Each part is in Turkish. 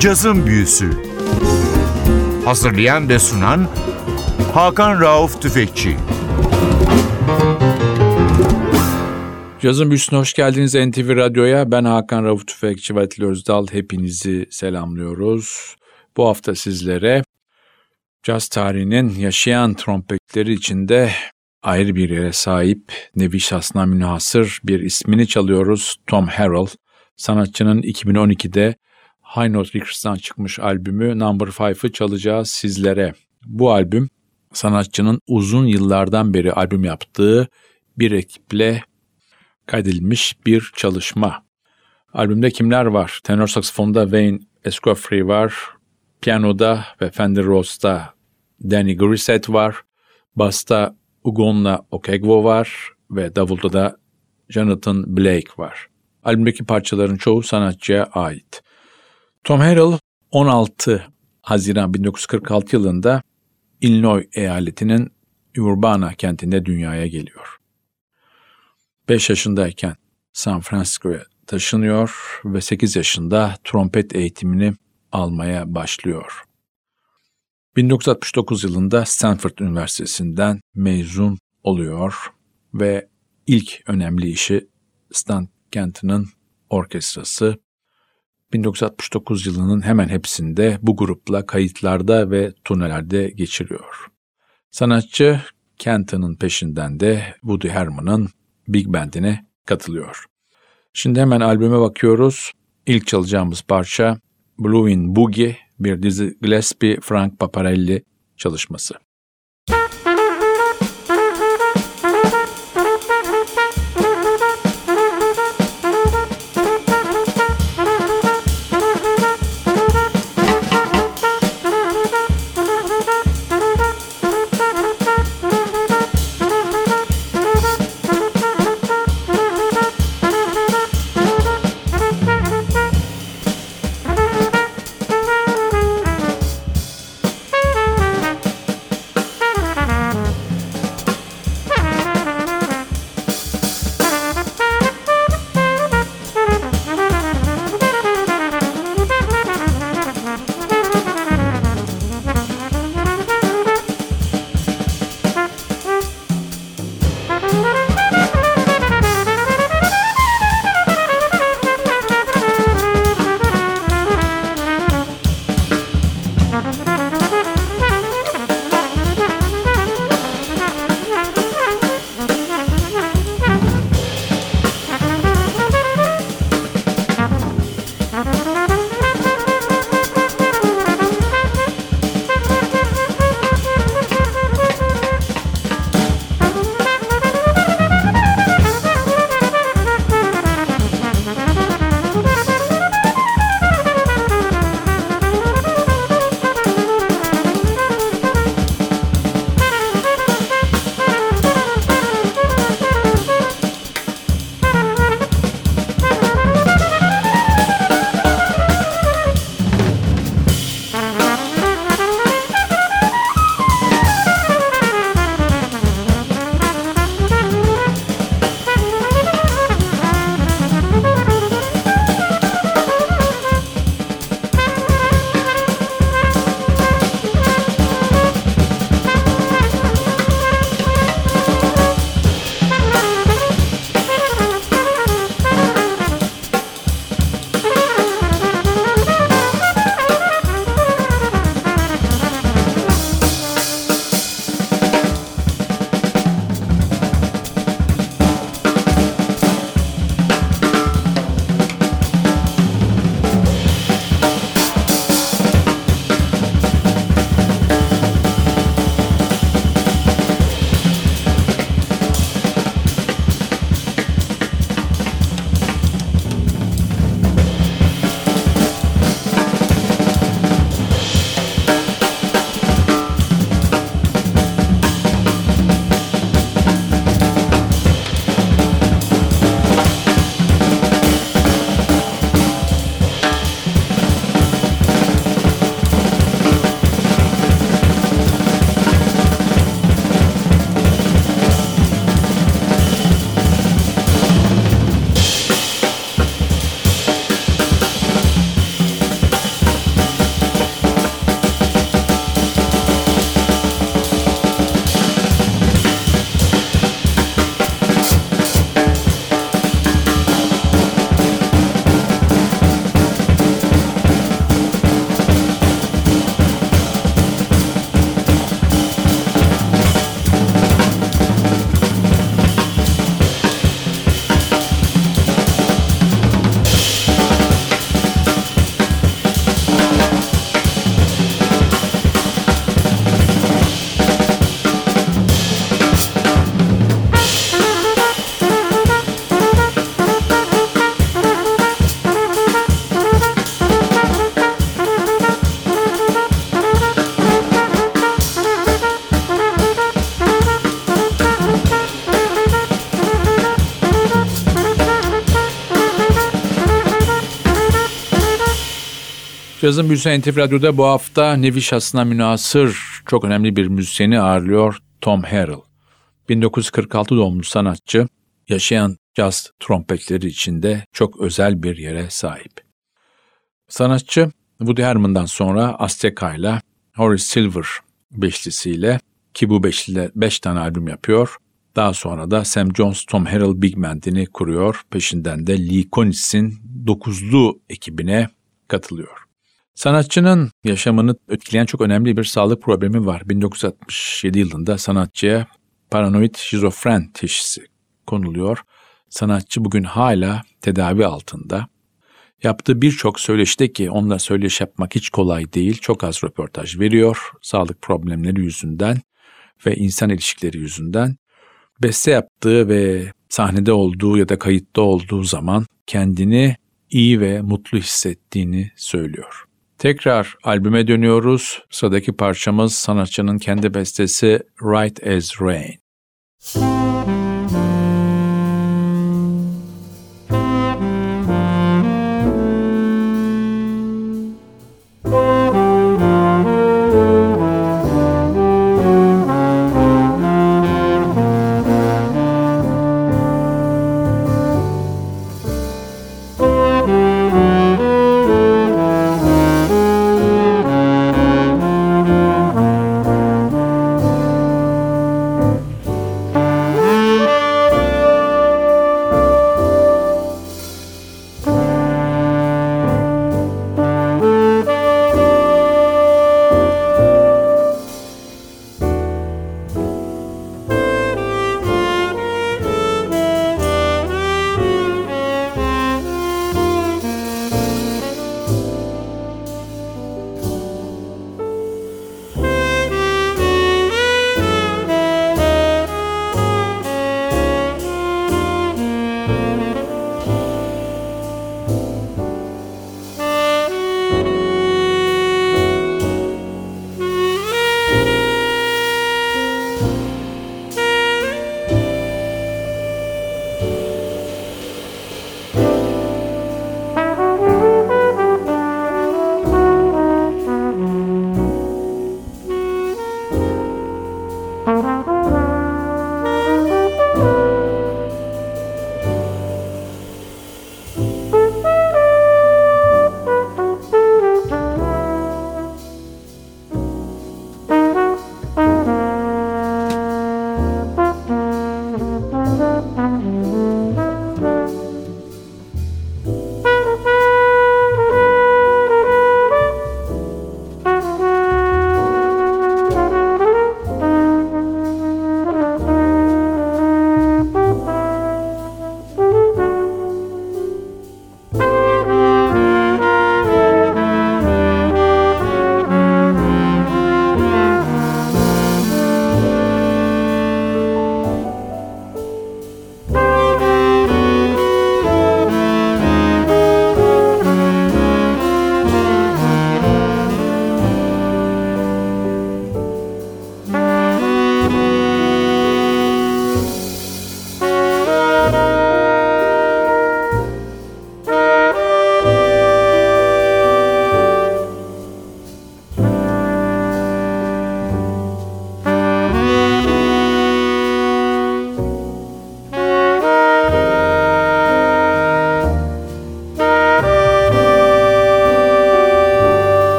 Cazın Büyüsü Hazırlayan ve sunan Hakan Rauf Tüfekçi Cazın Büyüsü'ne hoş geldiniz NTV Radyo'ya. Ben Hakan Rauf Tüfekçi ve Atil Özdal. Hepinizi selamlıyoruz. Bu hafta sizlere caz tarihinin yaşayan trompetleri içinde ayrı bir yere sahip, nevi şahsına münhasır bir ismini çalıyoruz. Tom Harrell, sanatçının 2012'de High Note Records'tan çıkmış albümü Number 5'ı çalacağız sizlere. Bu albüm sanatçının uzun yıllardan beri albüm yaptığı bir ekiple kaydedilmiş bir çalışma. Albümde kimler var? Tenor saksafonda Wayne Escofrey var. Piyanoda ve Fender Rhodes''da Danny Grissett var. Basta Ugonla Okegwo var ve davulda da Jonathan Blake var. Albümdeki parçaların çoğu sanatçıya ait. Tom Harrell 16 Haziran 1946 yılında Illinois eyaletinin Urbana kentinde dünyaya geliyor. 5 yaşındayken San Francisco'ya taşınıyor ve 8 yaşında trompet eğitimini almaya başlıyor. 1969 yılında Stanford Üniversitesi'nden mezun oluyor ve ilk önemli işi Stan Kenton'ın orkestrası. 1969 yılının hemen hepsinde bu grupla kayıtlarda ve turnelerde geçiriyor. Sanatçı Kenton'ın peşinden de Woody Herman'ın Big Band'ine katılıyor. Şimdi hemen albüme bakıyoruz. İlk çalacağımız parça Blue in Boogie bir dizi Gillespie Frank Paparelli çalışması. Cazın Büyüsü NTV Radyo'da bu hafta nevi şahsına münasır çok önemli bir müzisyeni ağırlıyor Tom Harrell. 1946 doğumlu sanatçı, yaşayan caz trompetleri içinde çok özel bir yere sahip. Sanatçı, Woody Herman'dan sonra Azteca ile Horace Silver beşlisiyle ki bu beşliyle beş tane albüm yapıyor. Daha sonra da Sam Jones, Tom Harrell Big Band'ini kuruyor. Peşinden de Lee Konitz'in dokuzlu ekibine katılıyor. Sanatçının yaşamını etkileyen çok önemli bir sağlık problemi var. 1967 yılında sanatçıya paranoid şizofren teşhisi konuluyor. Sanatçı bugün hala tedavi altında. Yaptığı birçok söyleşide ki onunla söyleşi yapmak hiç kolay değil. Çok az röportaj veriyor sağlık problemleri yüzünden ve insan ilişkileri yüzünden. Beste yaptığı ve sahnede olduğu ya da kayıtta olduğu zaman kendini iyi ve mutlu hissettiğini söylüyor. Tekrar albüme dönüyoruz. Sıradaki parçamız sanatçının kendi bestesi Right as Rain.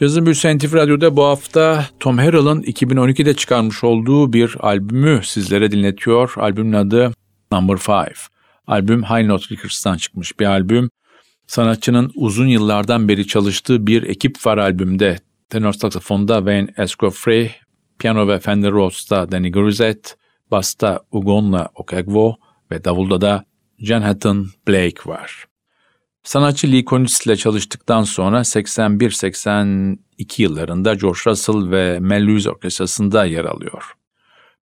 Cazın Büyüsü NTV Radyo'da bu hafta Tom Harrell'ın 2012'de çıkarmış olduğu bir albümü sizlere dinletiyor. Albümün adı Number Five. Albüm High Note Records'tan çıkmış bir albüm. Sanatçının uzun yıllardan beri çalıştığı bir ekip var albümde. Tenor saksafonda Wayne Escofrey, piyano ve Fender Rhodes'ta Danny Grisette, basta Ugonla Okegwo ve davulda da Jonathan Blake var. Sanatçı Lee Konitz ile çalıştıktan sonra 81-82 yıllarında George Russell ve Mel Lewis Orkestrası'nda yer alıyor.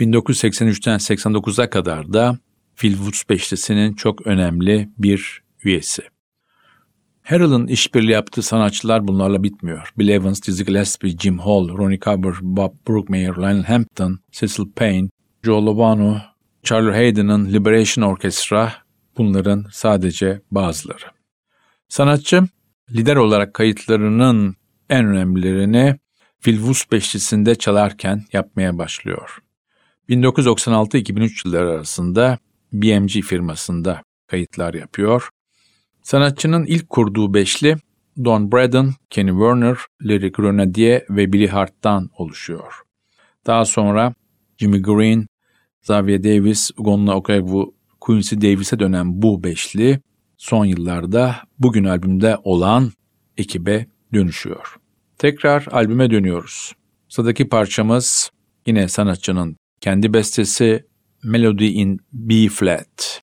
1983'ten 89'a kadar da Phil Woods Beşlisi'nin çok önemli bir üyesi. Harrell'ın işbirliği yaptığı sanatçılar bunlarla bitmiyor. Bill Evans, Dizzy Gillespie, Jim Hall, Ronnie Cover, Bob Brookmeyer, Lionel Hampton, Cecil Payne, Joe Lovano, Charlie Hayden'ın Liberation Orchestra bunların sadece bazıları. Sanatçı lider olarak kayıtlarının en önemlilerini Woods beşlisinde çalarken yapmaya başlıyor. 1996-2003 yılları arasında BMG firmasında kayıtlar yapıyor. Sanatçının ilk kurduğu beşli Don Braden, Kenny Werner, Larry Grenadier ve Billy Hart'tan oluşuyor. Daha sonra Jimmy Green, Xavier Davis, Ugonna Okegwu, Quincy Davis'e dönen bu beşli son yıllarda bugün albümde olan ekibe dönüşüyor. Tekrar albüme dönüyoruz. Sıradaki parçamız yine sanatçının kendi bestesi Melody in B flat.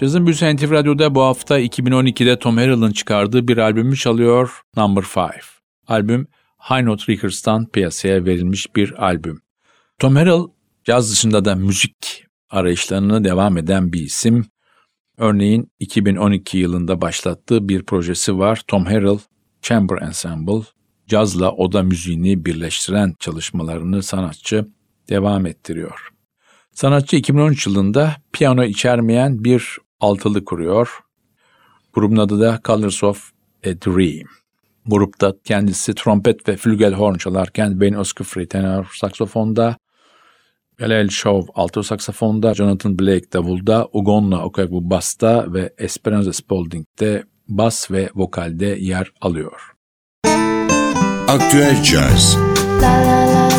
Cazın Büyüsü NTV Radyo'da bu hafta 2012'de Tom Harrell'ın çıkardığı bir albümü çalıyor Number 5. Albüm High Note Records'tan piyasaya verilmiş bir albüm. Tom Harrell caz dışında da müzik arayışlarını devam eden bir isim. Örneğin 2012 yılında başlattığı bir projesi var Tom Harrell Chamber Ensemble. Cazla oda müziğini birleştiren çalışmalarını sanatçı devam ettiriyor. Sanatçı 2013 yılında piyano içermeyen bir altılı kuruyor. Grubun adı da Colors of a Dream. Grupta kendisi trompet ve flügelhorn çalarken Ben Oskufri tenor saksafonda, Galel Shaw alto saksafonda, Jonathan Blake davulda, Ugonna Okagbu basta ve Esperanza Spalding de bas ve vokalde yer alıyor. Aktüel Caz la, la, la.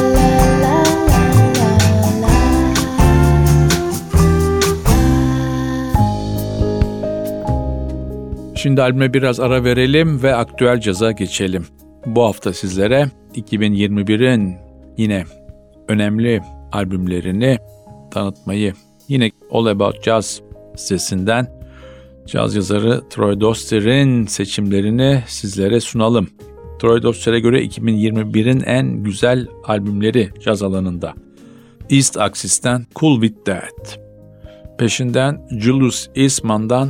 Şimdi albüme biraz ara verelim ve aktüel caza geçelim. Bu hafta sizlere 2021'in yine önemli albümlerini tanıtmayı yine All About Jazz sitesinden caz yazarı Troy Doster'in seçimlerini sizlere sunalım. Troy Doster'e göre 2021'in en güzel albümleri caz alanında. East Axis'ten Cool With That. Peşinden Julius Eastman'dan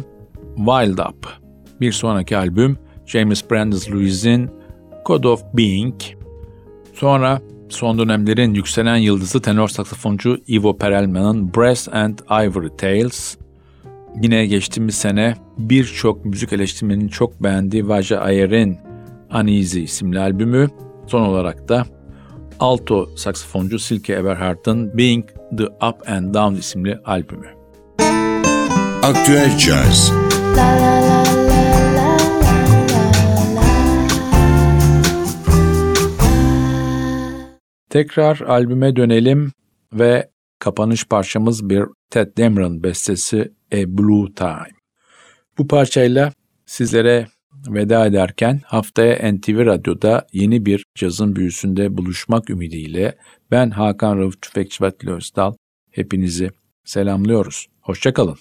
Wild Up. Bir sonraki albüm James Brandes Lewis'in Code of Being. Sonra son dönemlerin yükselen yıldızı tenor saksafoncu Ivo Perelman'ın Brass and Ivory Tales. Yine geçtiğimiz sene birçok müzik eleştirmenin çok beğendiği Vaja Ayer'in Uneasy isimli albümü. Son olarak da alto saksafoncu Silke Eberhardt'ın Being the Up and Down isimli albümü. Aktüel Jazz la la la Tekrar albüme dönelim ve kapanış parçamız bir Ted Dameron bestesi A Blue Time. Bu parçayla sizlere veda ederken haftaya NTV Radyo'da yeni bir cazın büyüsünde buluşmak ümidiyle ben Hakan Rauf Tüfekçi Vatili Özdal hepinizi selamlıyoruz. Hoşçakalın.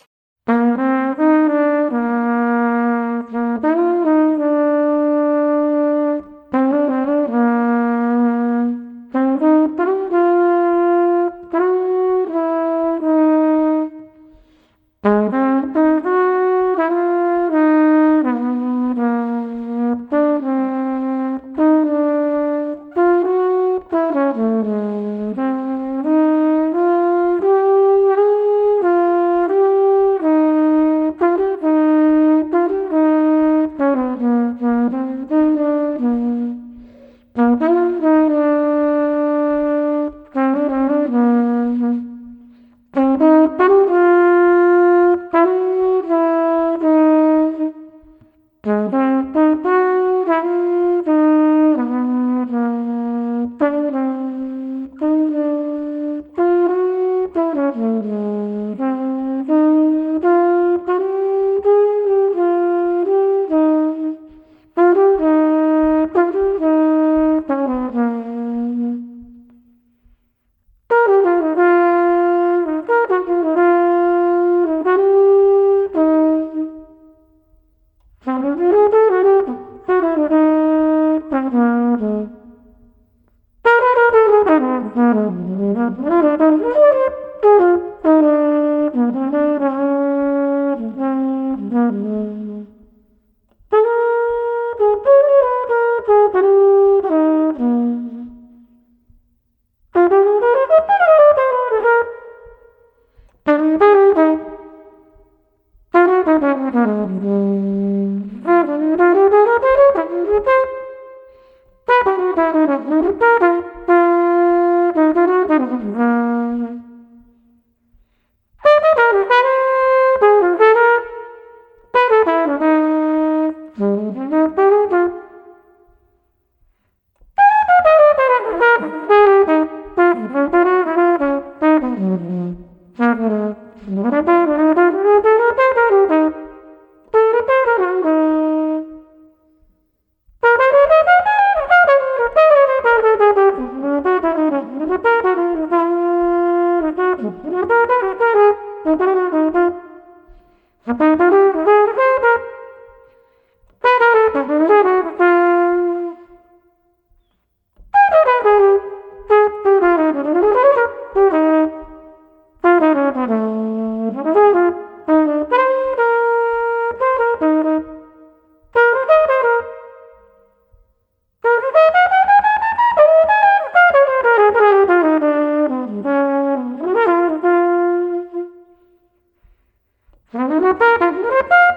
Thank you.